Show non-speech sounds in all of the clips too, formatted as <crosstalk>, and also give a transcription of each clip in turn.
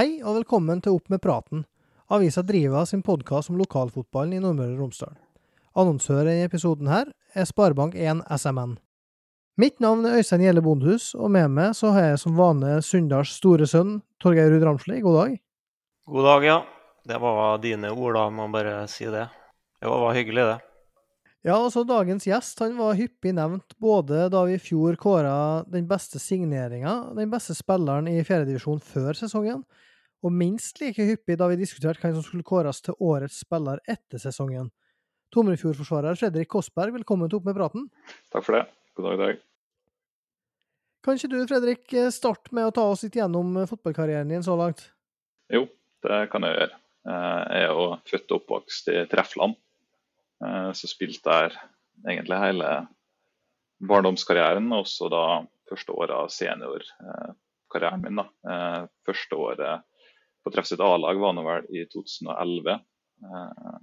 Hei og velkommen til Opp med praten. Avisa Driva sin podkast om lokalfotballen i Nordmøre og Romsdal. Annonsør i episoden her er Sparebank1 SMN. Mitt navn er Øystein Gjelle Bondhus, og med meg så har jeg som vanlig Sunndals store sønn, Torgeir Ruud Ramsli. God dag. God dag, ja. Det var dine ord, da, må bare si det. Det var hyggelig, det. Ja, altså Dagens gjest han var hyppig nevnt både da vi i fjor kåra den beste signeringa, den beste spilleren i fjerdedivisjon før sesongen, og minst like hyppig da vi diskuterte hvem som skulle kåres til årets spiller etter sesongen. Tomrefjord-forsvarer Fredrik Kossberg, velkommen til Opp med praten. Takk for det. God dag, dag. Kan ikke du, Fredrik, starte med å ta oss litt gjennom fotballkarrieren din så langt? Jo, det kan jeg gjøre. Jeg er jo født og oppvokst i Treffland. Eh, så spilte der egentlig hele barndomskarrieren, og også da første året av seniorkarrieren min. da. Eh, første året på Treff sitt A-lag var nå vel i 2011 eh,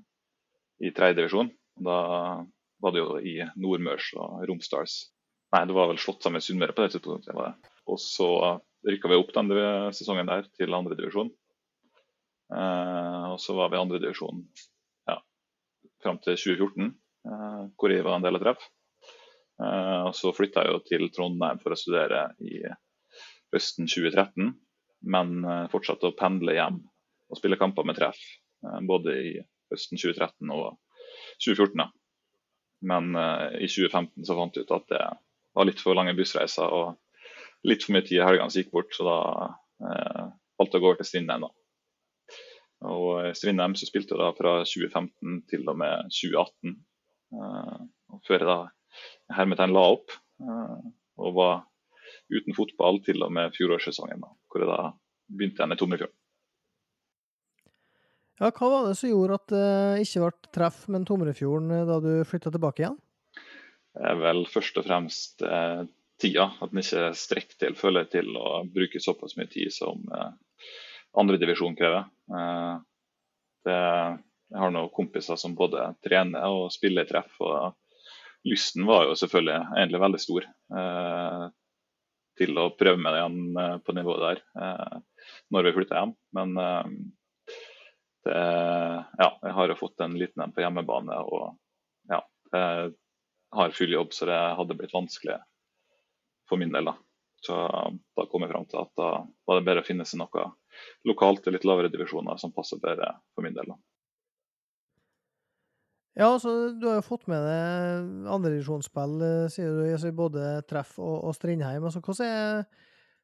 i tredjedivisjon. Da var det jo i Nordmørs og Romsdals Nei, det var vel slått sammen med Sunnmøre på det tidspunktet. Og så rykka vi opp den sesongen der til andredivisjon. Eh, og så var vi andredivisjon fram til 2014, eh, hvor jeg var en del av treff. Eh, og så flytta jeg jo til Trondheim for å studere i høsten 2013, men eh, fortsatte å pendle hjem og spille kamper med treff både i høsten 2013 og 2014. Men i 2015 så fant jeg ut at det var litt for lange bussreiser og litt for mye tid i helgene som gikk bort, så da eh, valgte jeg å gå over til Strindheim. Og I Strindheim så spilte jeg da fra 2015 til og med 2018. Uh, og før jeg da hermetegn la opp og var uten fotball til og med fjorårssesongen, da, hvor jeg da begynte igjen i Tomrefjorden. Ja, hva var det som gjorde at det ikke ble treff med Tomrefjorden eh, da du flytta tilbake igjen? Er vel først og fremst eh, tida. At en ikke strekker til, føler jeg, til å bruke såpass mye tid som eh, andredivisjon krever. Eh, det, jeg har noen kompiser som både trener og spiller treff. og Lysten var jo selvfølgelig egentlig veldig stor eh, til å prøve med det igjen eh, på nivået der eh, når vi flytter hjem. Men eh, det, ja, jeg har jo fått en liten en på hjemmebane og ja, har full jobb, så det hadde blitt vanskelig for min del. da. Så da kom jeg fram til at da var det bedre å finne seg noe lokalt i litt lavere divisjoner som passer bedre for min del. Ja, altså du har jo fått med deg andredivisjonsspill, eh, sier du, altså, både Treff og, og Strindheim. Altså, hva er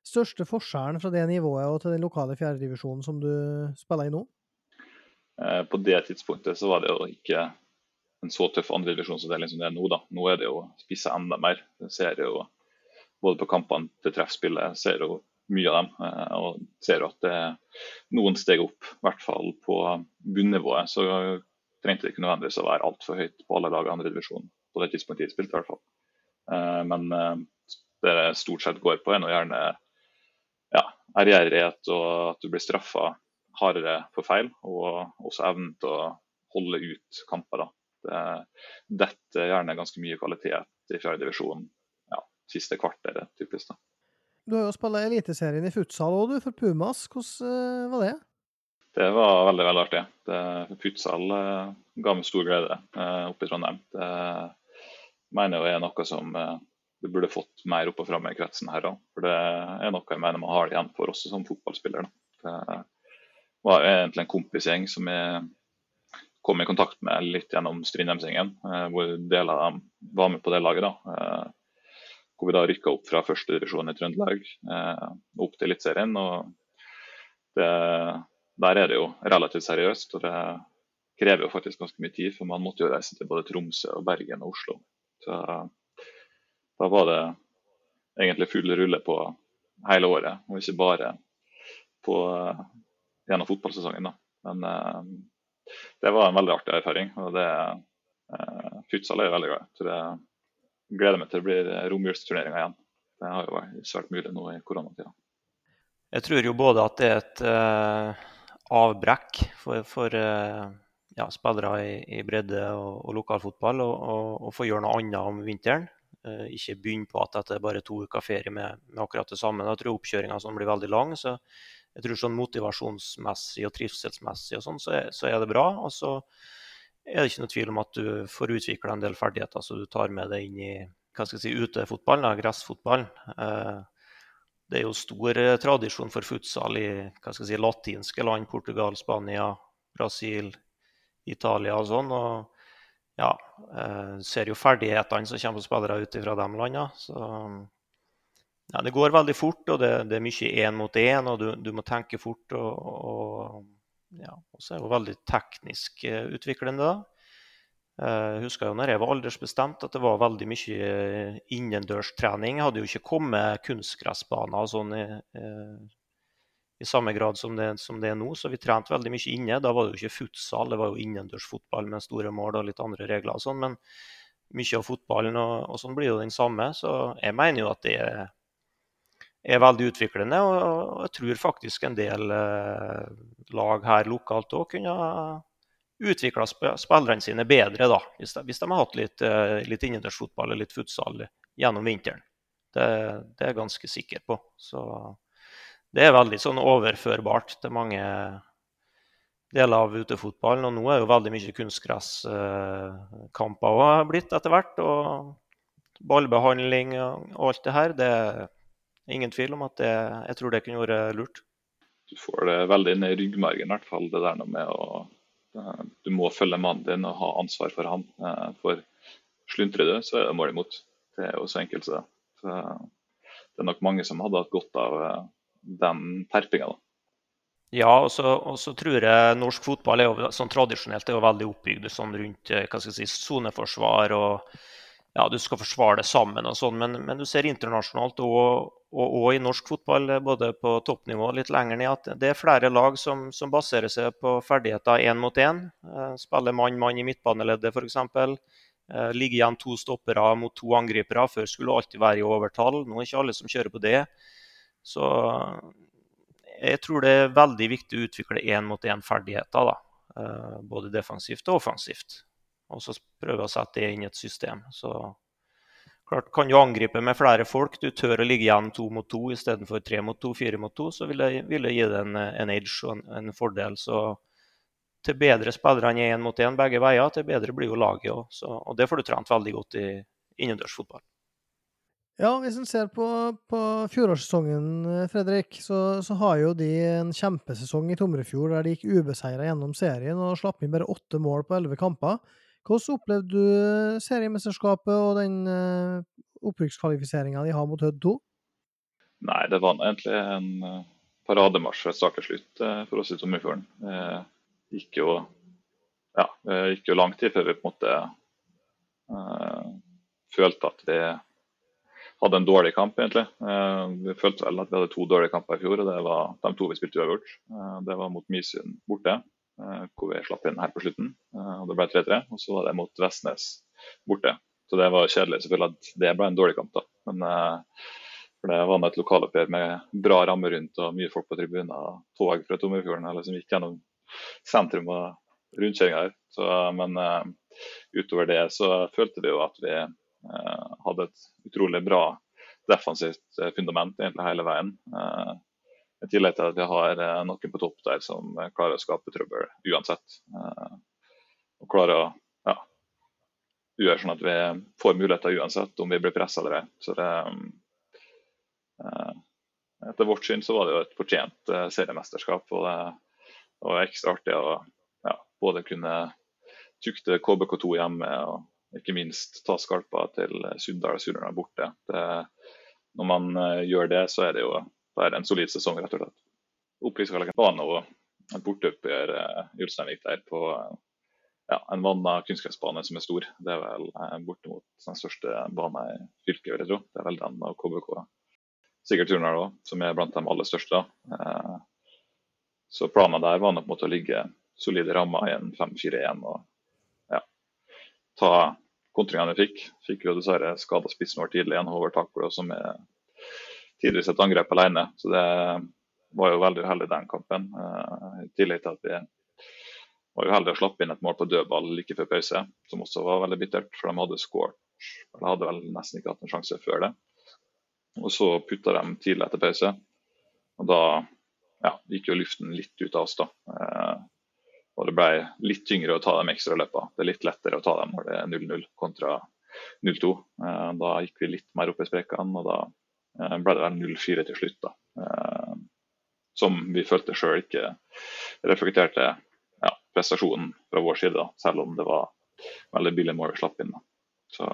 største forskjellen fra det nivået og til den lokale fjerdedivisjonen som du spiller i nå? Eh, på det tidspunktet så var det jo ikke en så tøff andredivisjonsavdeling som det er nå. da. Nå er det jo spissa enda mer. Det ser jo både på kampene til treffspillet ser jo mye av dem. Eh, og ser at det er noen steg opp, i hvert fall på bunnivået. Så trengte det ikke nødvendigvis å være altfor høyt på alle lag i andredivisjon på det tidspunktet de spilte. i hvert fall. Eh, men eh, det det stort sett går på, er nå gjerne ja, ærgjerrighet og at du blir straffa hardere for feil, og også evnen til å holde ut kamper. da. Det detter gjerne ganske mye kvalitet i fjerdedivisjon siste kvarteret, typisk. da. Du har jo spilt Eliteserien i futsal òg, for Pumas. Hvordan uh, var det? Det var veldig veldig artig. Det, futsal uh, ga meg stor glede uh, oppe i Trondheim. Det mener jeg er noe som du burde fått mer opp og fram i kretsen her òg. For det er noe jeg mener man har det igjen for også som fotballspiller. Da. Det var egentlig en kompisgjeng som jeg kom i kontakt med litt gjennom Strindheimsgjengen, hvor deler av dem var med på det laget. da hvor vi da rykka opp fra førstedivisjon i Trøndelag eh, opp til Eliteserien. Der er det jo relativt seriøst, og det krever jo faktisk ganske mye tid. For man måtte jo reise til både Tromsø, og Bergen og Oslo. Så da var det egentlig full rulle på hele året, og ikke bare på, gjennom fotballsesongen. Da. Men eh, det var en veldig artig erfaring. og det eh, Futsal er jeg veldig glad i gleder meg til det blir romjulsturneringer igjen. Det har jo vært svært mulig nå i koronatida. Jeg tror jo både at det er et uh, avbrekk for, for uh, ja, spillere i, i, bredde og, og lokalfotball å få gjøre noe annet om vinteren. Uh, ikke begynne på at det er bare to uker ferie med, med, akkurat det samme. Da tror oppkjøringa blir veldig lang. Så jeg tror sånn motivasjonsmessig og trivselsmessig og sånn, så, så, er det bra. Og så er det ikke noe tvil om at du får utvikla en del ferdigheter så du tar med deg inn i hva skal jeg si, utefotballen, gressfotballen. Eh, det er jo stor eh, tradisjon for futsal i hva skal jeg si, latinske land, Portugal, Spania, Brasil, Italia og sånn. Og ja, eh, ser jo ferdighetene som kommer på spillere ut fra de landene. Så ja, det går veldig fort, og det, det er mye én mot én, og du, du, må tenke fort. Og, og ja, så er det jo veldig teknisk eh, utviklende. da. Jeg husker jo når jeg var aldersbestemt at det var veldig mye innendørstrening. Jeg hadde jo ikke kommet kunstgressbaner og sånn i, i, samme grad som det, som det, er nå, så vi trente veldig mye inne. Da var det jo ikke futsal, det var jo innendørsfotball med store mål og litt andre regler og sånn. Men mye av fotballen og, og, sånn blir jo den samme. Så jeg mener jo at det er, er veldig utviklende. Og, og, jeg tror faktisk en del eh, lag her lokalt òg kunne utvikla spillerne sine bedre da, hvis de, hvis de har hatt litt, uh, litt innendørsfotball eller litt futsal gjennom vinteren. Det, det, er jeg ganske sikker på. Så det er veldig sånn overførbart til mange deler av utefotballen. Og nå er jo veldig mye kunstgresskamper uh, òg blitt etter hvert. Og ballbehandling og, og alt det her. Det er ingen tvil om at det, jeg tror det kunne vært lurt. Du får det veldig inn i ryggmargen, i hvert fall det der med å Eh, du må følge mannen din og ha ansvar for han. Eh, for sluntrer du, så er det mål imot. Det er jo så enkelt som det. Det er nok mange som hadde hatt godt av eh, den terpinga. Ja, og så, og så, tror jeg norsk fotball er jo sånn tradisjonelt er jo veldig oppbygd sånn rundt hva skal jeg si, soneforsvar og ja, du skal forsvare det sammen og sånn. Men, men, du ser internasjonalt og, og, og, i norsk fotball, både på toppnivå og litt lenger ned, at det er flere lag som, som baserer seg på ferdigheter én mot én. Eh, spiller mann-mann i midtbaneleddet f.eks. Eh, ligger igjen to stoppere mot to angripere. Før skulle alltid være i overtall. Nå er ikke alle som kjører på det. Så jeg tror det er veldig viktig å utvikle én mot én-ferdigheter. Eh, både defensivt og offensivt og så prøve å sette det inn i et system. Så klart, Kan du angripe med flere folk, du tør å ligge igjen to mot to istedenfor tre mot to, fire mot to, så vil det, vil det gi deg en, en, edge og en, en, fordel. Så til bedre spillerne er én mot én begge veier, til bedre blir jo laget òg. Og det får du trent veldig godt i innendørsfotball. Ja, hvis en ser på, på fjorårssesongen, Fredrik, så, så, har jo de en kjempesesong i Tomrefjord der de gikk ubeseira gjennom serien og slapp inn bare åtte mål på elleve kamper. Hvordan opplevde du eh, seriemesterskapet og den uh, opprykkskvalifiseringa de har mot Hødd 2? Nei, det var egentlig en uh, parademarsj fra start til slutt uh, for oss i Tomrefjorden. Det gikk jo ja, gikk jo lang tid før vi på en måte følte at vi hadde en dårlig kamp, egentlig. vi følte vel at vi hadde to dårlige kamper i fjor, og det var de to vi spilte uavgjort. det var mot Misund borte Eh, hvor vi slapp inn her på slutten. Eh, og Det ble 3-3. Og så var det mot Vestnes borte. Så det var kjedelig selvfølgelig at det ble en dårlig kamp. da. Men eh, for det var et lokaloppgjør med bra ramme rundt og mye folk på tribuner. Tog fra Tomrefjorden eller som gikk gjennom sentrum og rundkjøringa her. Så, men utover det så følte vi jo at vi hadde et utrolig bra defensivt fundament egentlig hele veien. I tillegg til at vi har eh, noen på topp der som eh, klarer å skape trøbbel uansett. Eh, og klarer å ja, gjøre sånn at vi får muligheter uansett om vi blir pressa eller ei. Så det Etter vårt syn så var det jo et fortjent seriemesterskap. Og det var ekstra artig å ja, både kunne tukte KBK2 hjemme og ikke minst ta skalpa til Sunndal og Surnadal borte. Det, når man gjør det, så er det jo være en solid sesong, rett og slett. Opprykkskvaliken var nå et borteoppgjør eh, i Ulsteinvik der på ja, en vanna kunstgressbane som er stor. Det er vel eh, bortimot den største banen i fylket, vil jeg tro. Det er vel den av KBK. Sikkert Turnar òg, som er blant de aller største. Eh, så planen der var nok å ligge solide rammer i en 5-4-1 og ja, ta kontringene vi fikk. Fikk jo dessverre skada spissen vår tidlig, en Håvard Taklo, som er tidvis et angrep alene. Så det var jo veldig uheldig den kampen. Uh, I tillegg til at vi var uheldige å slappe inn et mål på dødball like før pause, som også var veldig bittert. For de hadde skåret, eller hadde vel nesten ikke hatt en sjanse før det. Og så putta de tidlig etter pause. Og da ja, gikk jo luften litt ut av oss. da. Og det ble litt tyngre å ta de ekstra løpene. Det er litt lettere å ta dem når det er 0-0 kontra 0-2. Da gikk vi litt mer opp i sprekene, og da ble det 0-4 til slutt. da. Som vi følte sjøl ikke reflekterte ja, prestasjonen fra vår side, da, selv om det var veldig billig mål vi slapp inn. Da. Så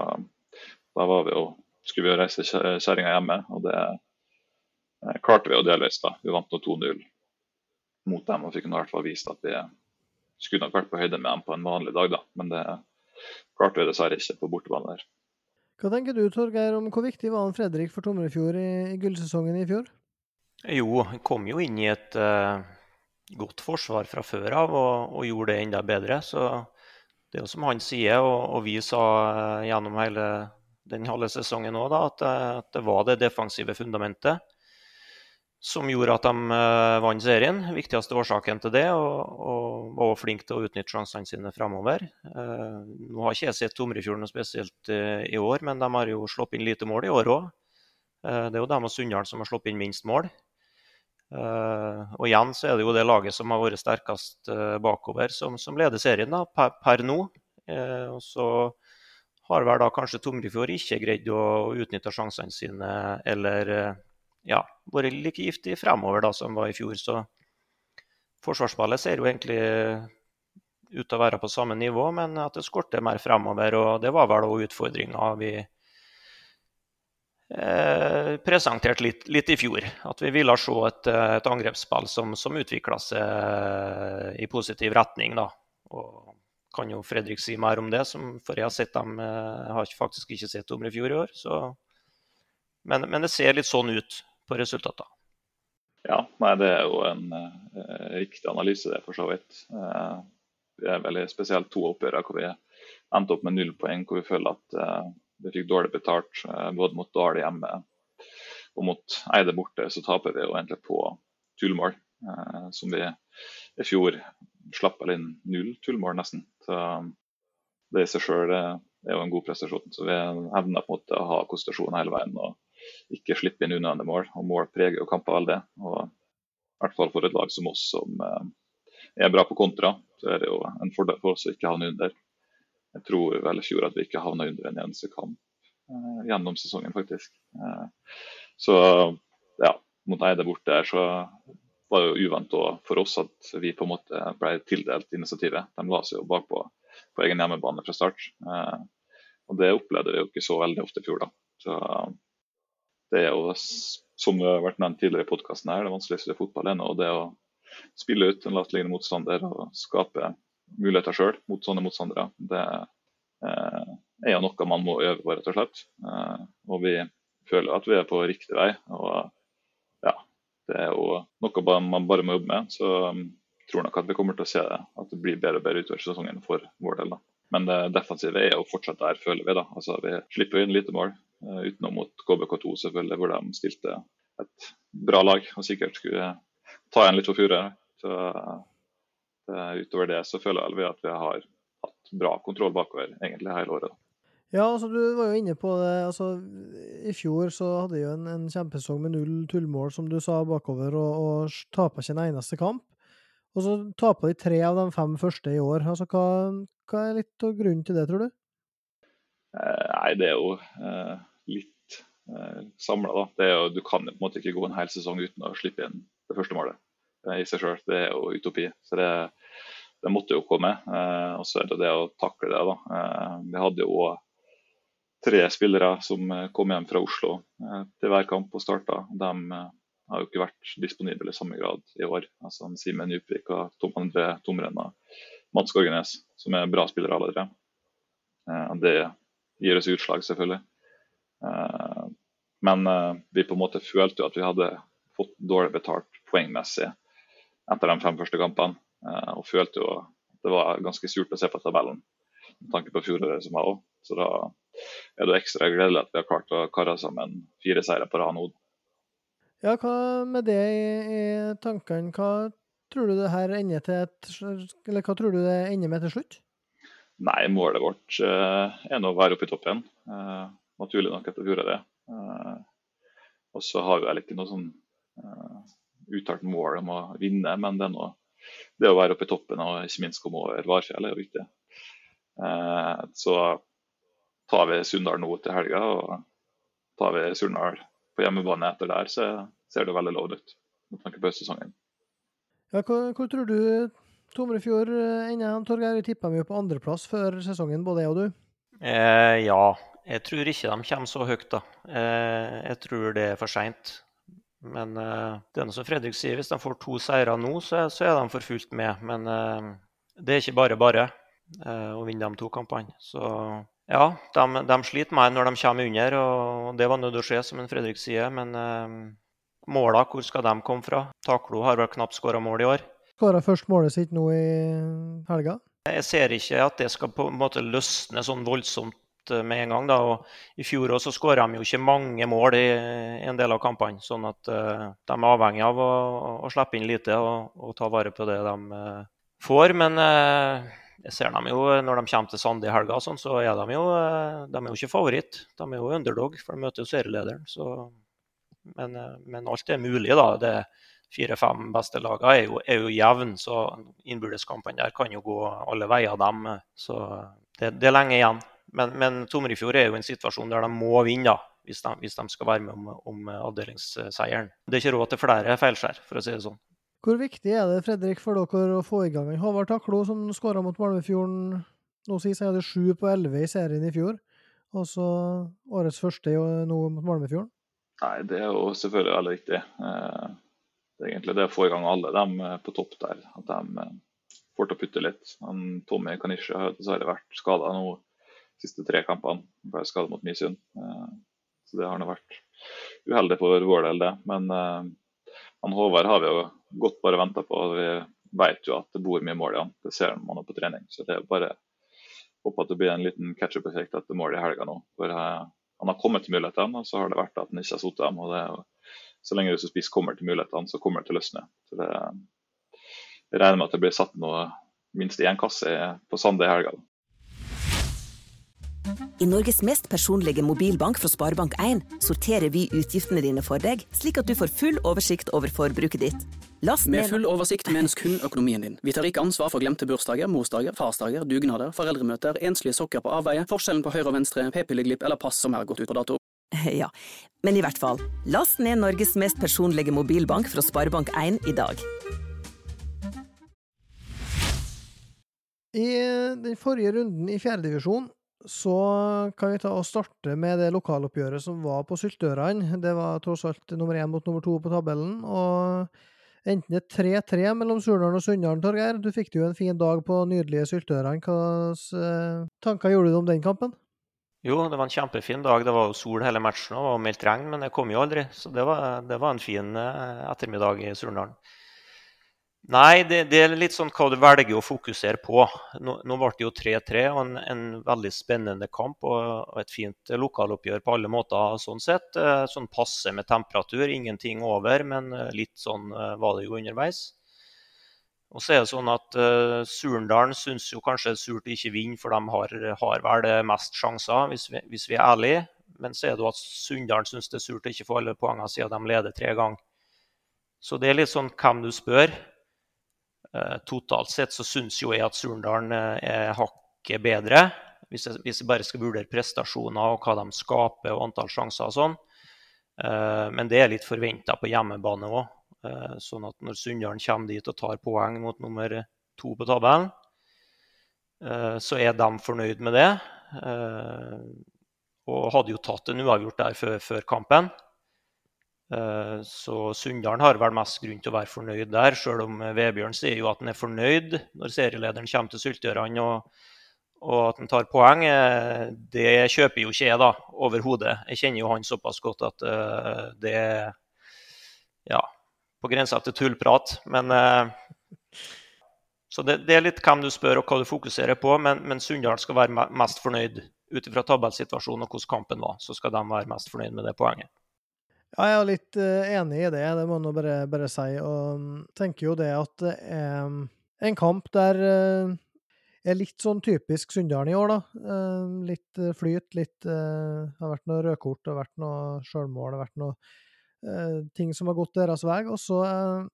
da var vi jo, skulle vi jo reise kjerringa hjemme, og det eh, klarte vi jo delvis. da. Vi vant nå 2-0 mot dem og fikk i hvert fall vist at vi skulle nok vært på høyde med dem på en vanlig dag, da. Men det klarte vi dessverre ikke på bortebane der. Hva tenker du Torgeir, om hvor viktig var han Fredrik for Tomrefjord i, i gullsesongen i fjor? Jo, han kom jo inn i et uh, godt forsvar fra før av og, og, gjorde det enda bedre. Så det er jo som han sier, og, og vi sa uh, gjennom hele den halve sesongen òg, at, uh, at, det var det defensive fundamentet som gjorde at de uh, vant serien. Viktigste årsaken til det, og, var også flink til å utnytte sjansene sine fremover. Uh, nå har ikke jeg sett Tomrefjord noe spesielt uh, i år, men de har jo slått inn lite mål i år òg. det er jo dem og Sunndal som har slått inn minst mål. og igjen så er det jo det laget som har vært sterkest bakover, som, som, leder serien da, per, per nå. og så har vel da kanskje Tomrefjord ikke greid å utnytte sjansene sine, eller ja, vært like giftig fremover da, som var i fjor. Så forsvarsballet ser jo egentlig ut til å være på samme nivå, men at det skorter mer fremover. Og det var vel òg utfordringa vi eh, presenterte litt, litt, i fjor. At vi ville se et, et angrepsspill som, som utvikla seg i positiv retning. da. Og kan jo Fredrik si mer om det, som, for jeg har sett dem, jeg eh, har faktisk ikke sett dem i fjor i år. Så. Men, men, det ser litt sånn ut på resultatene. Ja, nei, det er jo en uh, riktig analyse, det for så vidt. Uh, det er veldig spesielt to oppgjør hvor vi endte opp med null poeng, hvor vi føler at uh, vi fikk dårlig betalt både mot Dale hjemme og mot Eide borte. Så taper vi jo egentlig på tullmål, som vi i fjor slapp inn null tullmål, nesten. Så det i seg sjøl er jo en god prestasjon. Så vi evner på en måte å ha konsentrasjon hele veien. og ikke slippe inn unødvendige mål. Og mål preger jo kamper veldig. Og i hvert fall for et lag som oss som eh, er bra på kontra, så er det jo en fordel for oss å ikke havne under. Jeg tror vel i fjor at vi ikke havna under en eneste kamp eh, gjennom sesongen, faktisk. Eh, så ja, mot Eide borte så var det jo uvant for oss at vi på en måte ble tildelt initiativet. De la seg jo bakpå på egen hjemmebane fra start. Eh, og det opplevde vi jo ikke så veldig ofte i fjor. da. Så det er jo, som det har vært nevnt tidligere i podkasten det vanskeligste i fotball ennå. Det å spille ut en lavtliggende motstander og skape muligheter sjøl mot sånne motstandere, det eh, er jo noe man må øve på, rett og slett. Eh, og vi føler at vi er på riktig vei. og ja, Det er jo noe man bare må jobbe med. Så jeg um, tror nok at vi kommer til å se det, at det blir bedre og bedre utover sesongen for vår del. da. Men det defensive er jo fortsatt der, føler vi. da. Altså, Vi slipper inn lite mål. Eh, utenom mot KBK2, selvfølgelig, hvor de stilte et bra lag og sikkert skulle ta igjen litt for fjoråret. Utover det så føler vi at vi har hatt bra kontroll bakover egentlig hele året. Ja, altså du var jo inne på det. altså I fjor så hadde de jo en, en kjempesesong med null tullmål, som du sa, bakover, og, og tapa ikke en eneste kamp. Og så tapa de tre av de fem første i år. altså Hva, hva er litt av grunnen til det, tror du? Eh, nei, det er jo eh, litt eh, Jo, Du kan på en måte ikke gå en hel sesong uten å slippe inn det første målet i seg sjøl. Det er jo utopi. Så det, det måtte jo komme. og så er det det å takle det. da. vi hadde jo tre spillere som kom hjem fra Oslo til hver kamp og starta. De har jo ikke vært disponible i samme grad i år. Altså Simen Djupvik og Tom André Tomrenna. Mats Gorgenes, som er bra spillere alle tre. Det gir oss utslag, selvfølgelig. Eh, men eh, vi på en måte følte jo at vi hadde fått dårlig betalt poengmessig etter de fem første kampene. Eh, og følte jo at det var ganske surt å se på tabellen med tanke på fjoråret som var òg. Så da er det ekstra gledelig at vi har klart å karre sammen fire seire på rad nå. Ja, hva med det i tankene? Hva tror du det her ender til et, eller hva tror du det ender med til slutt? Nei, målet vårt uh, er nå å være oppe i toppen. Uh, naturlig nok etter fjoråret. Uh, og så har vel ikke noe sånn uttalt mål om å vinne, men det, noe, det å være oppe i toppen og ikke minst komme over Varfjell er jo viktig. Eh, så tar vi Sunndal nå til helga, og tar vi Sunndal på hjemmebane etter der, så ser det veldig lovende ut med tanke på høstsesongen. Ja, hvor, hvor, tror du Tomrefjord ender? Torgeir, vi tippa jo på andreplass før sesongen, både jeg og du. Eh, ja, jeg tror ikke de kommer så høyt, da. Eh, jeg tror det er for seint. Men eh, det er noe som Fredrik sier, hvis de får to seire nå, så, så, er de for fullt med. Men eh, det er ikke bare bare eh, å vinne de to kampene. Så ja, de, de sliter mer når de kommer under, og det var nødt til å skje, som Fredrik sier. Men måla, hvor skal de komme fra? Taklo har vel knapt skåra mål i år. Skåra først målet sitt nå i helga? Jeg ser ikke at det skal på en måte løsne sånn voldsomt Eh, med en gang. Da. Og I fjor også skåra de jo ikke mange mål i en del av kampene. sånn at uh, de er avhengig av å, å slippe inn lite og, og, ta vare på det de uh, får. Men uh, jeg ser dem jo når de kommer til Sande i helga, sånn, så er de jo, de er jo ikke favoritt. De er jo underdog, for de møter jo serielederen. Men, men, alt er mulig, da. Det fire-fem beste lagene er jo, er jo jevn, så innbyrdeskampene der kan jo gå alle veier, dem. Så det, det er lenge igjen. Men, men Tomrefjord er jo i en situasjon der de må vinne hvis de, hvis de skal være med om, om avdelingsseieren. Det er ikke råd til flere feilskjær, for å si det sånn. Hvor viktig er det Fredrik, for dere å få i gang en Håvard Taklo, som skåra mot Malmefjorden nå sist? Han hadde sju på elleve i serien i fjor. Og så årets første nå mot Malmefjorden. Nei, Det er jo selvfølgelig veldig viktig. Det er egentlig det å få i gang alle dem eh, på topp der. At de eh, får til å putte litt. Tommy Kanisha har dessverre vært skada nå de siste tre kampene. Ble skadet mot Misund. Eh, så det har nå vært uheldig for vår del, det. Men han Håvard har vi jo godt bare venta på. Vi vet jo at det bor mye mål i han. Det ser man på trening. Så det er bare håper at det blir en liten catch-up-effekt etter målet i helga nå. For han har kommet til mulighetene, og så har det vært at han ikke har sittet dem. og det er jo så lenge du som spiss kommer til mulighetene, så kommer det til å løsne. Så det, jeg regner med at det blir satt noe, minst én kasse på Sande i helga. I Norges mest personlige mobilbank fra Sparebank1 sorterer vi utgiftene dine for deg, slik at du får full oversikt over forbruket ditt. Last Med full oversikt menes kun økonomien din. Vi tar ikke ansvar for glemte bursdager, morsdager, farsdager, dugnader, foreldremøter, enslige sokker på avveie, forskjellen på høyre og venstre, p-pilleglipp eller pass som er gått ut på dato. <laughs> Ja, men i hvert fall, last ned Norges mest personlige mobilbank fra Sparebank1 i dag. I den forrige runden i fjerdedivisjon så kan vi ta og starte med det lokaloppgjøret som var på Syltørene. Det var tross alt nummer én mot nummer to på tabellen. og Enten det 3-3 mellom Surnadal og Sunndalen, Torgeir. Du fikk jo en fin dag på nydelige Syltørene. Hvilke eh, tanker gjorde du om den kampen? Jo, det var en kjempefin dag. Det var jo sol hele matchen og meldt regn, men det kom jo aldri. Så det var, det var en fin eh, ettermiddag i Surnadal. Nei, det, det, er litt sånn hva du velger å fokusere på. Nå, nå ble det jo 3-3 og en, en, veldig spennende kamp og, og et fint lokaloppgjør på alle måter. sånn sett. Eh, sånn passe med temperatur, ingenting over, men eh, litt sånn var det jo underveis. Og så er det sånn at uh, Surndalen syns jo kanskje det er surt ikke vinne, for de har, har vel mest sjanser, hvis vi, hvis vi, er ærlige. Men så er det jo at Sunndalen syns det er surt å ikke få alle poengene siden de leder tre ganger. Så det er litt sånn hvem du spør. Uh, totalt sett så syns jo jeg at Surndalen eh, er hakket bedre, hvis jeg, hvis jeg, bare skal vurdere prestasjoner og hva de skaper og antall sjanser og sånn. Uh, men det er litt forventa på hjemmebane òg. Sånn at når Sunndalen kommer dit og tar poeng mot nummer to på tabellen, så er de fornøyd med det. Og hadde jo tatt en uavgjort der før, før kampen. Eh, så Sunndalen har vel mest grunn til å være fornøyd der, selv om eh, Vebjørn sier jo at han er fornøyd når serielederen kommer til Syltørene og, og, at han tar poeng. Eh, det kjøper jo ikke jeg, da, overhodet. Jeg kjenner jo han såpass godt at det ja, på grensa til tullprat. Men Så det, det, er litt hvem du spør og hva du fokuserer på, men, men Sunndal skal være mest fornøyd ut ifra tabellsituasjonen og hvordan kampen var. Så skal de være mest fornøyd med det poenget. Ja, jeg er litt uh, enig i det, det må jeg bare, bare si. Og um, tenker jo det at det er um, en kamp der er litt sånn typisk Sunndalen i år, da. Litt flyt, litt Det har vært noe rødkort, det har vært noe sjølmål, det har vært noe eh, ting som har gått deres vei. Og så eh,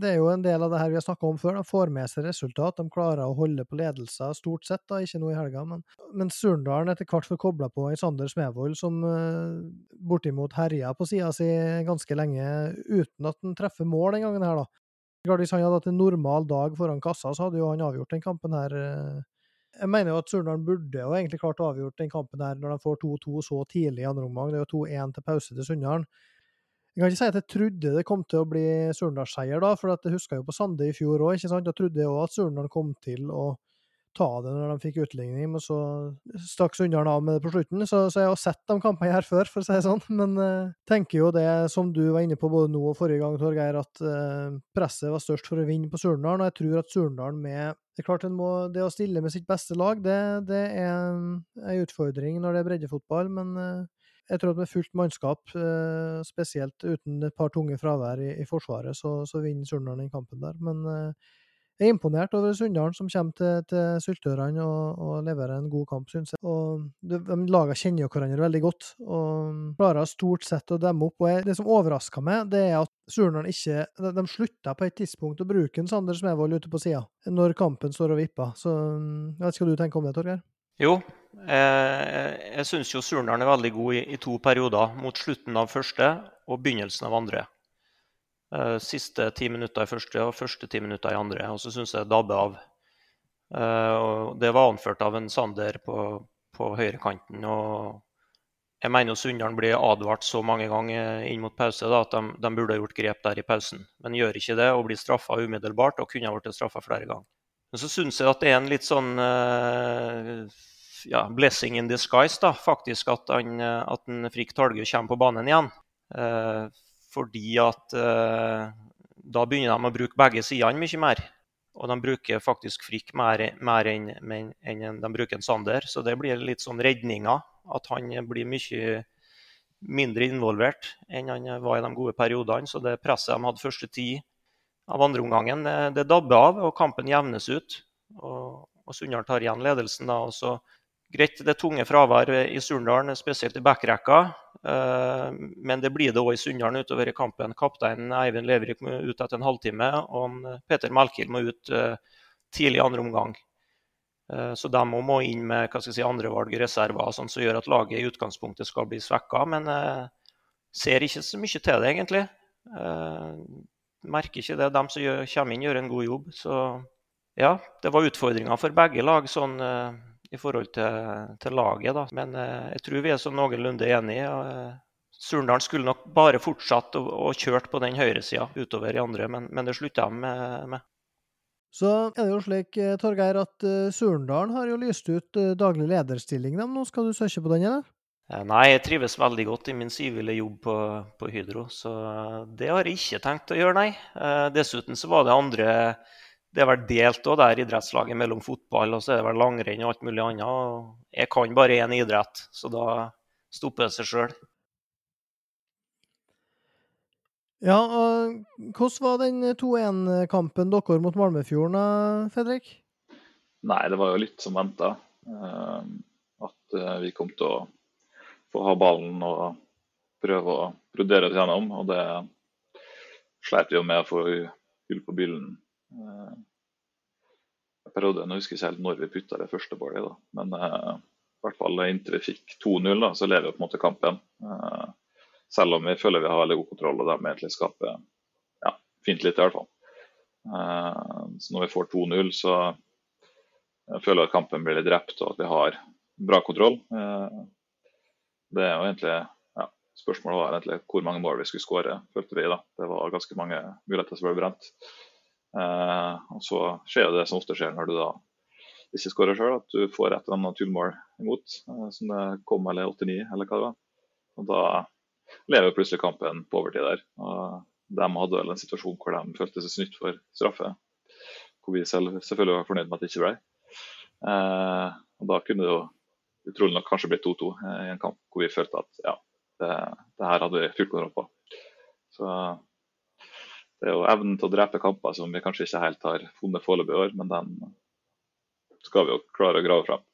det er jo en del av det her vi har snakka om før. De får med seg resultat. De klarer å holde på ledelser stort sett, da, ikke noe i helga. Men, men Surndalen etter hvert får kobla på en Sander Smevold som uh, bortimot herja på sida si ganske lenge uten at han treffer mål den gangen her, da. Hvis han hadde hatt en normal dag foran kassa, så hadde jo han avgjort den kampen her. Jeg mener jo at Surndalen burde jo egentlig klart avgjort den kampen her når de får 2-2 så tidlig i andre omgang. Det er jo 2-1 til pause til Sunndalen. Jeg kan ikke si at jeg trodde det kom til å bli Surndalsseier, da, for jeg huska jo på Sande i fjor òg. Da trodde jeg òg at Surndal kom til å ta det når de fikk utligning, men så stakk Sunndal av med det på slutten. Så, så jeg har sett de kampene her før, for å si det sånn. Men uh, tenker jo det, som du var inne på både nå og forrige gang, Torgeir, at uh, presset var størst for å vinne på Surndalen. Og jeg tror at Surndalen med Det er klart må, det å stille med sitt beste lag, det, det er en utfordring når det er breddefotball, men uh, jeg tror at med fullt mannskap, eh, spesielt uten et par tunge fravær i, i Forsvaret, så, så vinner Surnadal den kampen der. Men eh, jeg er imponert over Sunndalen, som kommer til, til Syltørene og, og, leverer en god kamp, syns jeg. Og de, Lagene kjenner jo hverandre veldig godt og klarer stort sett å demme opp. og jeg, Det som overrasker meg, det er at Surnadal ikke de, de slutta på et tidspunkt å bruke en Sander Smevold ute på sida når kampen står og vipper. Så jeg vet ikke hva du tenker om det, Torgeir? Jo, eh, jeg syns jo Surnadal er veldig god i, i, to perioder. Mot slutten av første og begynnelsen av andre. Eh, siste ti minutter i første og første ti minutter i andre. Og så syns jeg dabbe av. Eh, det var anført av en Sander på, på høyrekanten. og jeg mener Sunndalen blir advart så mange ganger inn mot pause da, at de, de, burde ha gjort grep der i pausen. Men gjør ikke det og blir straffa umiddelbart og kunne ha blitt straffa flere ganger. Men så syns jeg at det er en litt sånn uh, ja, blessing in disguise, da, faktisk, at, han, at en Frikk Talgø kommer på banen igjen. Eh, fordi at eh, da begynner de å bruke begge sidene mye mer. Og de bruker faktisk Frikk mer, mer enn, enn de bruker en Sander. Så det blir litt sånn redninger. At han blir mye mindre involvert enn han var i de gode periodene. Så det presset de hadde første tid av andreomgangen. Det, det dabber av, og kampen jevnes ut. Og, og Sunndal tar igjen ledelsen da. og så Greit, det er tunge fravær i Surndalen, spesielt i backrekka. Eh, men det blir det òg i Sunndalen utover i kampen. Kaptein Eivind Leverik må ut etter en halvtime, og Peter Melkild må ut eh, tidlig i andre omgang. Eh, så de må inn med hva skal jeg si, andrevalg reserver, sånn som gjør at laget i utgangspunktet skal bli svekka. Men jeg ser ikke så mye til det, egentlig merker ikke det. De som kommer inn, gjør en god jobb. Så ja, det var utfordringer for begge lag sånn i forhold til, til laget. Da. Men eh, jeg tror vi er så noenlunde enige. Eh, Surndalen skulle nok bare fortsatt og, og kjørt på den høyresida utover i andre, men, men det slutta de med, med. Så er det jo slik, Torgeir, at uh, Surndalen har jo lyst ut daglig lederstilling. Nå skal du søke på den, eller? Eh, nei, jeg trives veldig godt i min sivile jobb på, på, Hydro, så det har jeg ikke tenkt å gjøre, nei. Eh, dessuten så var det andre Det er vel delt òg der idrettslaget mellom fotball og så er det vel langrenn og alt mulig annet. Jeg kan bare én idrett, så da stopper det seg sjøl. Ja, hvordan var den 2-1-kampen dere mot Malmefjorden, Fredrik? Nei, det var jo litt som venta. Eh, at vi kom til å få ha ballen og prøve å brodere oss gjennom. Og det sleit vi jo med å få hull på byllen. Eh, prøvde, jeg husker ikke helt når vi putta det første ballet, da. men eh, i hvert fall inntil vi fikk 2-0, så lever vi på en måte kampen. Eh, selv om vi føler vi har veldig god kontroll og dermed egentlig skaper ja, fint litt, i hvert fall. Så når vi får 2-0, så jeg føler jeg at kampen blir litt drept og at vi har bra kontroll. Det er jo egentlig ja, Spørsmålet var egentlig hvor mange mål vi skulle skåre, følte vi. da. Det var ganske mange muligheter som ble brent. Eh, og Så skjer det som ofte skjer når du da ikke skårer sjøl, at du får et eller annet tullmål imot. Eh, som det kom eller 89, eller hva det var. Og Da lever plutselig kampen på overtid der. Og De hadde vel en situasjon hvor de følte seg snytt for straffe. Hvor vi selv, selvfølgelig var fornøyd med at det ikke ble. Eh, og Da kunne det jo utrolig nok kanskje blitt 2-2 eh, i en kamp hvor vi følte at ja, det, det her hadde vi full kontroll på. Så det er jo evnen til å drepe kamper som vi kanskje ikke helt har funnet foreløpig i år, men den skal vi jo klare å grave fram.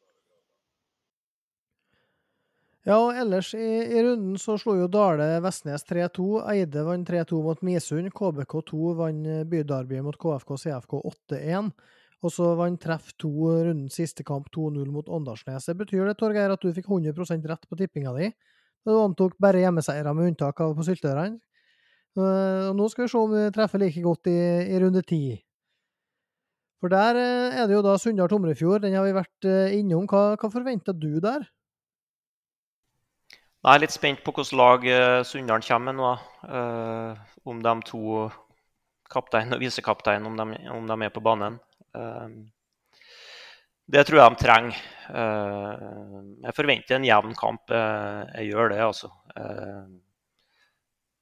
Ja, og ellers i, i runden så slo jo Dale Vestnes 3-2. Eide vant 3-2 mot Misund. KBK2 vant Bydarby mot KFK CFK 8-1. Og så vant Treff 2 rundens siste kamp 2-0 mot Åndalsnes. Det betyr det, Torgeir, at du fikk 100% rett på tippinga di. Du antok bare hjemmeseiere med unntak av på Syltørene. Og nå skal vi se om vi treffer like godt i, i runde ti. For der eh, er det jo da Sunndal Tomrefjord. Den har vi vært eh, innom. Hva, hva forventer du der? Jeg er litt spent på hvilket lag Sunndal kommer med nå. Om de to kaptein og visekaptein, om, om, de er på banen. Det tror jeg de trenger. jeg forventer en jevn kamp. jeg gjør det, altså.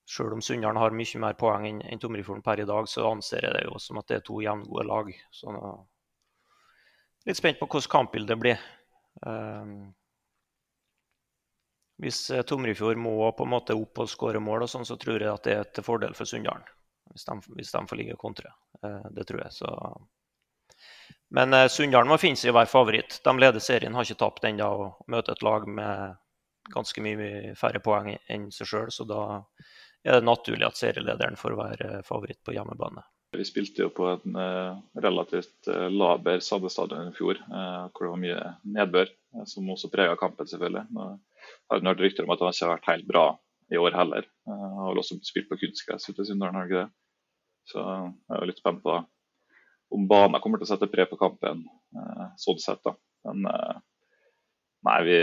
Selv om Sunndalen har mye mer poeng enn, en Tomrefjorden per i dag, så anser jeg det jo som at det er to jevngode lag. Så litt spent på hvordan kampbildet blir. Hvis eh, Tomrefjord må på en måte opp og skåre mål, og sånn, så tror jeg at det er til fordel for Sunndalen. Hvis, hvis, de får ligge kontra. Eh, det tror jeg. Så. Men eh, Sunndalen må finne seg å være favoritt. De leder serien, har ikke tapt ennå og møter et lag med ganske mye færre poeng enn seg sjøl. Så da er det naturlig at serielederen får være favoritt på hjemmebane. Vi spilte jo på en relativt laber Sandestadion i fjor, hvor det var mye nedbør, som også prega kampen, selvfølgelig har hørt rykter om at han ikke har vært helt bra i år heller. Han eh, har vel også spilt på kunstgress ute i Sunndalen, har ikke det? Så jeg er litt spent på om banen kommer til å sette pre på kampen eh, sånn sett. da. Men eh, nei, vi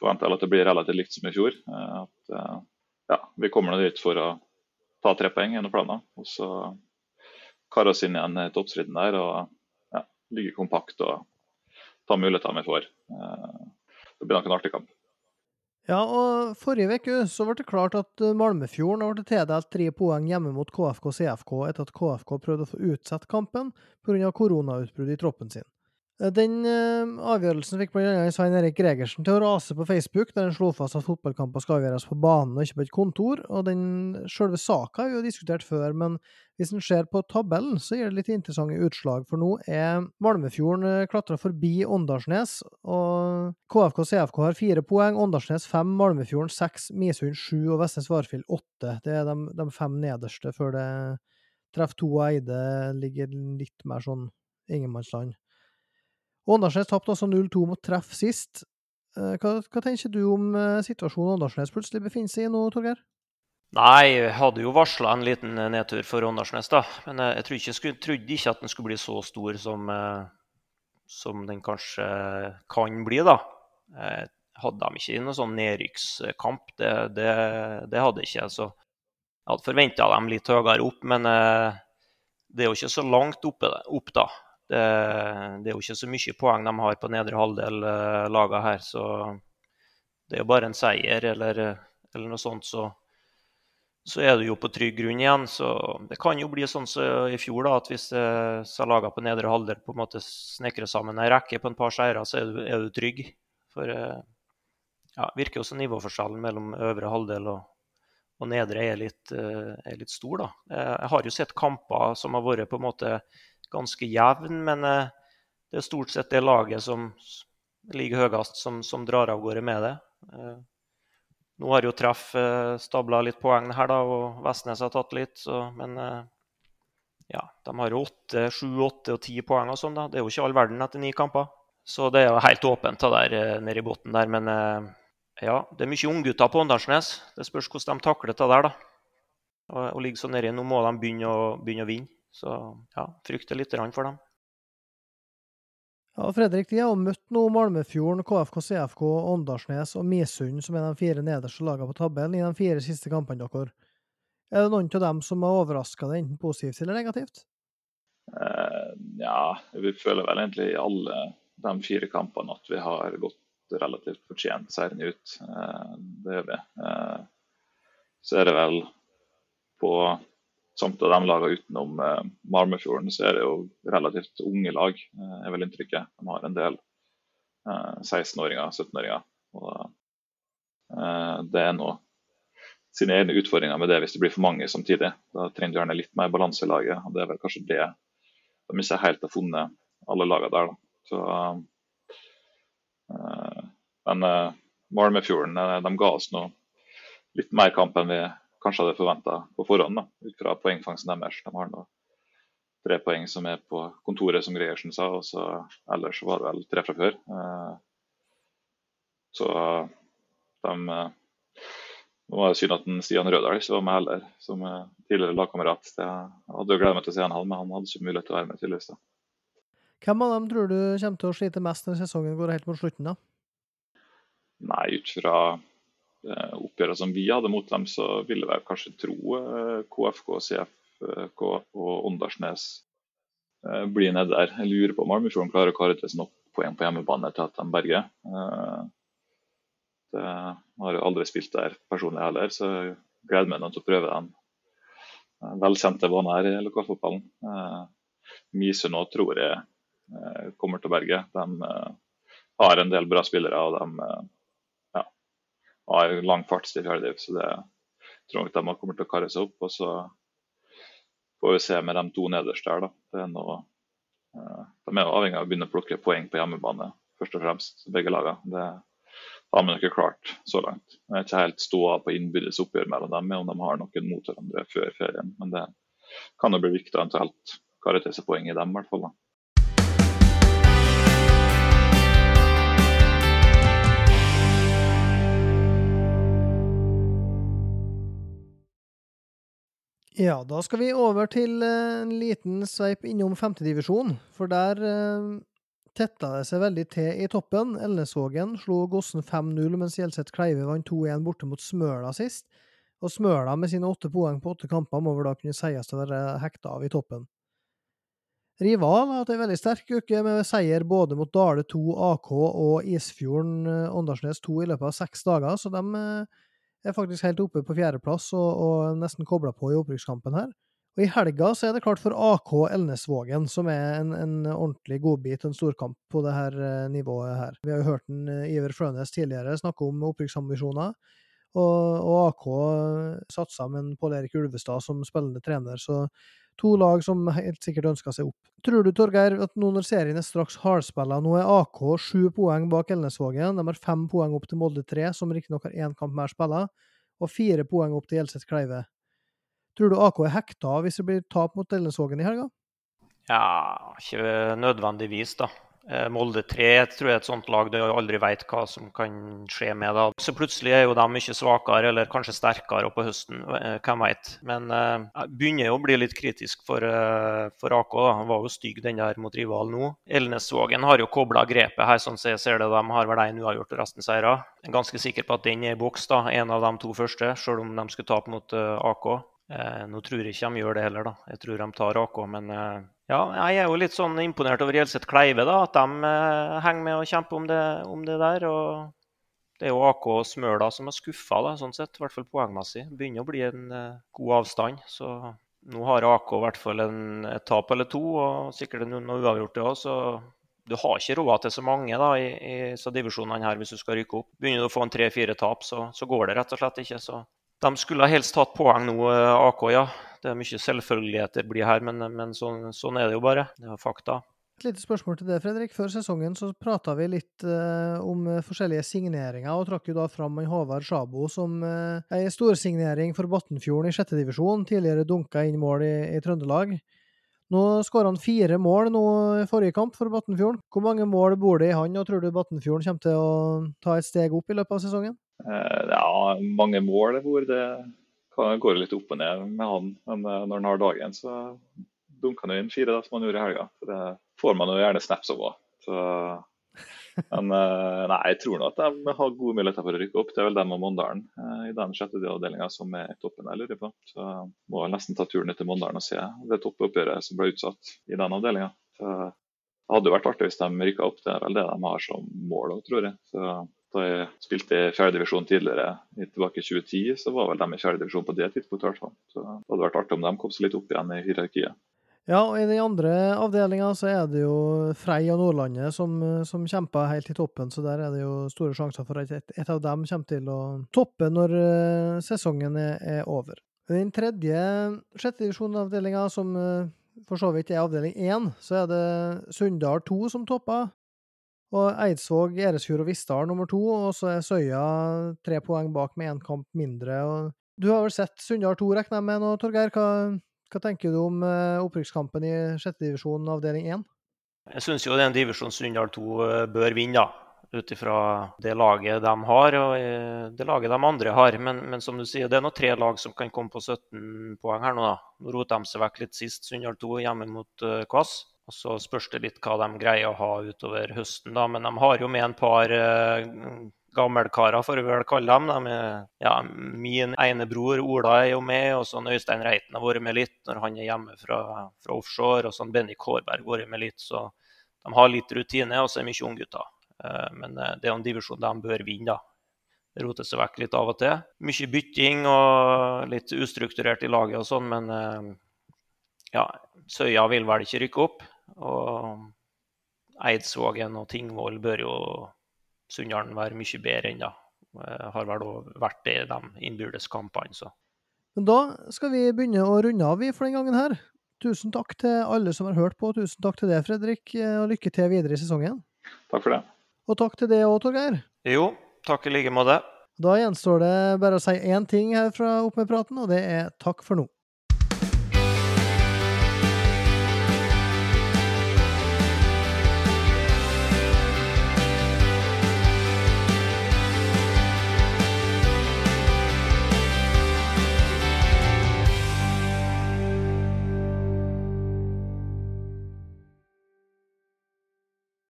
forventer at det blir relativt likt som i fjor. At ja, vi kommer dit for å ta tre poeng gjennom planen. Og så kare oss inn igjen i toppstriden der og ja, ligge kompakt og ta mulighetene vi får. Det blir nok en artig kamp. Ja, og forrige uke ble det klart at eh, Malmefjorden ble tildelt tre poeng hjemme mot KFK CFK etter at KFK prøvde å få utsatt kampen pga. koronautbruddet i troppen sin. Eh, den uh, avgjørelsen fikk bl.a. Svein Erik Gregersen til å rase på Facebook, der han slo fast at fotballkamper skal avgjøres på banen og ikke på et kontor. og den Selve saka har vi jo diskutert før, men hvis en ser på tabellen, så gir det litt interessante utslag. For nå er Malmefjorden uh, klatra forbi Åndalsnes, og KFK CFK har fire poeng. Åndalsnes fem, Malmefjorden seks, Misund sju og Vestnes Varfjell åtte. Det er de, de, fem nederste før det treffer to og Eide ligger litt mer sånn ingenmannsland. Åndalsnes tapte altså 0-2 mot Treff sist. Eh, hva, hva, tenker du om eh, situasjonen Åndalsnes plutselig befinner seg i nå, Torgeir? Nei, jeg hadde jo varsla en liten eh, nedtur for Åndalsnes, da. Men jeg trodde ikke, trodde ikke, at den skulle bli så stor som, som den kanskje kan bli, da. Hadde de ikke noen sånn nedrykkskamp, det, det, det, hadde jeg ikke. Så jeg hadde forventa dem litt høyere opp, men det er jo ikke så langt oppe, opp, da. Det, det, er jo ikke så mye poeng de har på nedre halvdel, uh, lagene her. Så det er jo bare en seier eller, eller noe sånt, så, så, er du jo på trygg grunn igjen. Så det kan jo bli sånn som i fjor, da, at hvis uh, lagene på nedre halvdel på en måte snekrer sammen ei rekke på en par seire, så er du, er du trygg. For uh, ja, virker jo som nivåforskjellen mellom øvre halvdel og, og nedre er litt, uh, er litt stor. da. Jeg har jo sett kamper som har vært på en måte ganske jevn, men eh, det er stort sett det laget som ligger høyest, som, som drar av gårde med det. Eh, nå har jo Treff eh, stabla litt poeng her, da, og Vestnes har tatt litt. Så, men ja, de har jo åtte, sju, åtte og ti poeng og sånn. da. Det er jo ikke all verden etter ni kamper. Så det er jo helt åpent der nede i bunnen der. Men ja, det er mye unggutter på Åndalsnes. Det spørs hvordan de takler det der, da. Å ligge så nedi. Nå må de begynne å, begynne å vinne. Så ja, frykter litt for dem. Ja, Fredrik, de har jo møtt nå Malmefjorden, KFK, CFK, Åndalsnes og Misund, som er de fire nederste lagene på tabellen, i de fire siste kampene deres. Er det noen av dem som har overraska deg, enten positivt eller negativt? Eh, ja, vi føler vel egentlig i alle de fire kampene at vi har gått relativt fortjent seieren ut. Eh, det gjør vi. Eh, så er det vel på Samt av de lagene utenom eh, Marmefjorden så er det jo relativt unge lag, eh, er vel inntrykket. De har en del eh, 16-åringer, 17-åringer. og eh, Det er nå sine egne utfordringer med det hvis det blir for mange samtidig. Da trenger du gjerne litt mer balanse i laget. og Det er vel kanskje det de ikke helt har funnet, alle lagene der. Da. Så, eh, men eh, Malmefjorden de ga oss nå litt mer kamp enn vi kanskje hadde forventa på forhånd, da, ut fra poengfangsten deres. De har nå tre poeng som er på kontoret, som Gregersen sa, og så ellers var det vel tre fra før. Eh, så de eh, Nå var det synd at Stian Rødahl ikke var med heller, som tidligere lagkamerat. Jeg hadde jo gledet meg til å se han, men han hadde ikke mulighet til å være med, tydeligvis. da. Hvem av dem tror du kommer til å slite mest når sesongen går helt mot slutten? da? Nei, ut fra eh, oppgjøret som vi hadde mot dem, så ville jeg kanskje tro eh, KFK, CFK og Åndalsnes bli blir nede der. Jeg lurer på om Malmefjorden klarer å kare til nok poeng på hjemmebane til at de berger. Jeg har aldri spilt der personlig heller, så jeg gleder meg til å prøve den eh, velkjente banen her i lokalfotballen. Eh, Mise nå tror jeg Eh, kommer til å berge. De eh, har en del bra spillere og de eh, har lang fartstid i Cardiff. Så det tror jeg de kommer til å karre seg opp. Og så får vi se med de to nederst der. Da. Det er noe, de er avhengig av å begynne å plukke poeng på hjemmebane, først og fremst, begge lagene. Det har vi ikke klart så langt. Jeg er ikke helt ståa på innbyrdes oppgjør mellom dem, om de har noen mot hverandre før ferien. Men det kan jo bli viktig eventuelt karre til seg poeng i dem, i hvert fall. da. Ja, da skal vi over til eh, en liten sveip innom femtedivisjon. For der eh, tetta det seg veldig til i toppen. Elnesvågen slo Gossen 5-0, mens Gjelseth Kleive vant 2-1 borte mot Smøla sist. Og Smøla med sine åtte poeng på åtte kamper må vel da kunne sies å være hekta av i toppen. Rival har hatt ei veldig sterk uke med seier både mot Dale 2, AK og Isfjorden eh, Åndalsnes 2 i løpet av seks dager, så de eh, er faktisk helt oppe på fjerdeplass og, og nesten kobla på i opprykkskampen her. Og I helga så er det klart for AK Elnesvågen, som er en, en ordentlig godbit, en storkamp på det her eh, nivået her. Vi har jo hørt en, eh, Iver Frønes tidligere snakke om opprykksambisjoner, og, og AK satsa med en Pål Erik Ulvestad som spillende trener, så To lag som helt sikkert ønska seg opp. Tror du, Torgeir, at nå når serien er straks hardspilla, nå er AK sju poeng bak Elnesvågen, de har fem poeng opp til Molde 3, som riktignok har én kamp mer spilla, og fire poeng opp til Gjelseth Kleive. Tror du AK er hekta hvis det blir tap mot Elnesvågen i helga? Ja, ikke nødvendigvis, da. Eh, Molde 3 tror jeg er et sånt lag du aldri vet hva som kan skje med. da. Så plutselig er jo de mye svakere, eller kanskje sterkere på høsten. Eh, hvem vet. Men uh, jeg begynner jo å bli litt kritisk for, for AK. da. Han var jo stygg den der mot rival nå. Elnesvågen har jo kobla grepet her, sånn som jeg ser det. De har vel én uavgjort og resten seirer. Er ganske sikker på at den er i boks, da. En av de to første, selv om de skulle tape mot uh, AK. nå tror jeg ikke de gjør det heller, da. Jeg tror de tar AK, men ja, jeg er jo litt sånn imponert over Gjelseth Kleive, da, at de eh, henger med og kjemper om det, om det, der. og Det er jo AK og Smøla som er skuffa, sånn sett, i hvert fall poengmessig. Begynner å bli en uh, god avstand. så nå har AK i hvert fall en, et tap eller to, og sikkert noen uavgjorte òg. Så du har ikke råd til så mange da, i, i divisjonene her hvis du skal rykke opp. Begynner du å få en tre-fire tap, så, så, går det rett og slett ikke. Så de skulle helst hatt poeng nå, eh, AK, ja. Det er mye selvfølgeligheter blir her, men, men sånn, sånn, er det jo bare. Det er fakta. Et lite spørsmål til det, Fredrik. Før sesongen så prata vi litt eh, om forskjellige signeringer, og trakk jo da fram Håvard Sjabo som uh, ei storsignering for Batnfjorden i sjette divisjon. Tidligere dunka inn mål i, i Trøndelag. Nå skåra han fire mål nå i forrige kamp for Batnfjorden. Hvor mange mål bor det i han, og tror du Batnfjorden kommer til å ta et steg opp i løpet av sesongen? Uh, ja, mange mål hvor det går litt opp og ned med han. Men eh, når han har dagen, så dunker han inn fire, da, som han gjorde i helga. Så det får man jo gjerne snaps av òg. Men eh, nei, jeg tror nå at de har gode muligheter for å rykke opp. Det er vel dem og Mondalen eh, i den sjette avdelinga som er toppen jeg lurer på. Så må jeg nesten ta turen til Mondalen og se det toppoppgjøret som ble utsatt i den avdelinga. Det hadde jo vært artig hvis de rykka opp. Det er vel det de har som mål òg, tror jeg. Så da jeg spilte i fjerdedivisjon tidligere, tilbake i 2010, så var vel de i fjerdedivisjon på det tidspunktet. hvert fall. Så Det hadde vært artig om de kom seg litt opp igjen i hierarkiet. Ja, og i den andre avdelinga så er det jo Frei og Nordlandet som, som, kjemper helt i toppen, så der er det jo store sjanser for at et, et av dem kommer til å toppe når uh, sesongen er, er, over. Den tredje sjette divisjonavdelinga, som uh, for så vidt er avdeling én, så er det Sunndal 2 som topper. Og Eidsvåg, Eresfjord og Vissdal nummer to, og så er Søya tre poeng bak med én kamp mindre. Du har vel sett Sunndal 2, regner jeg med nå, Torgeir. Hva, hva tenker du om eh, opprykkskampen i sjette divisjon avdeling 1? Jeg syns jo det er en divisjon Sunndal 2 bør vinne, ut ifra det laget de har og det laget de andre har. Men, men, som du sier, det er nå tre lag som kan komme på 17 poeng her nå. da. Nå roter de seg vekk litt sist, Sunndal 2 hjemme mot Kvass. Og Så spørs det litt hva de greier å ha utover høsten, da. Men de har jo med en par uh, gammelkarer, får vi vel kalle dem. De er, ja, min ene bror Ola er jo med, og sånn Øystein Reiten har vært med litt når han er hjemme fra, fra offshore. Og sånn Benny Kårberg har vært med litt. Så de har litt rutine, og så er mye unggutter. Uh, men uh, det er jo en divisjon de bør vinne, da. Det roter seg vekk litt av og til. Mye bytting og litt ustrukturert i laget og sånn, men ja, Søya vil vel ikke rykke opp. Og Eidsvågen og Tingvoll bør jo Sunndalen være mye bedre enn da. Har vel òg vært det i de innbyrdes kampene, så. Men da skal vi begynne å runde av for den gangen her. Tusen takk til alle som har hørt på. Tusen takk til deg, Fredrik, og lykke til videre i sesongen. Takk for det. Og takk til deg òg, Torgeir. Jo, takk i like måte. Da gjenstår det bare å si én ting her fra Opp med praten, og det er takk for nå.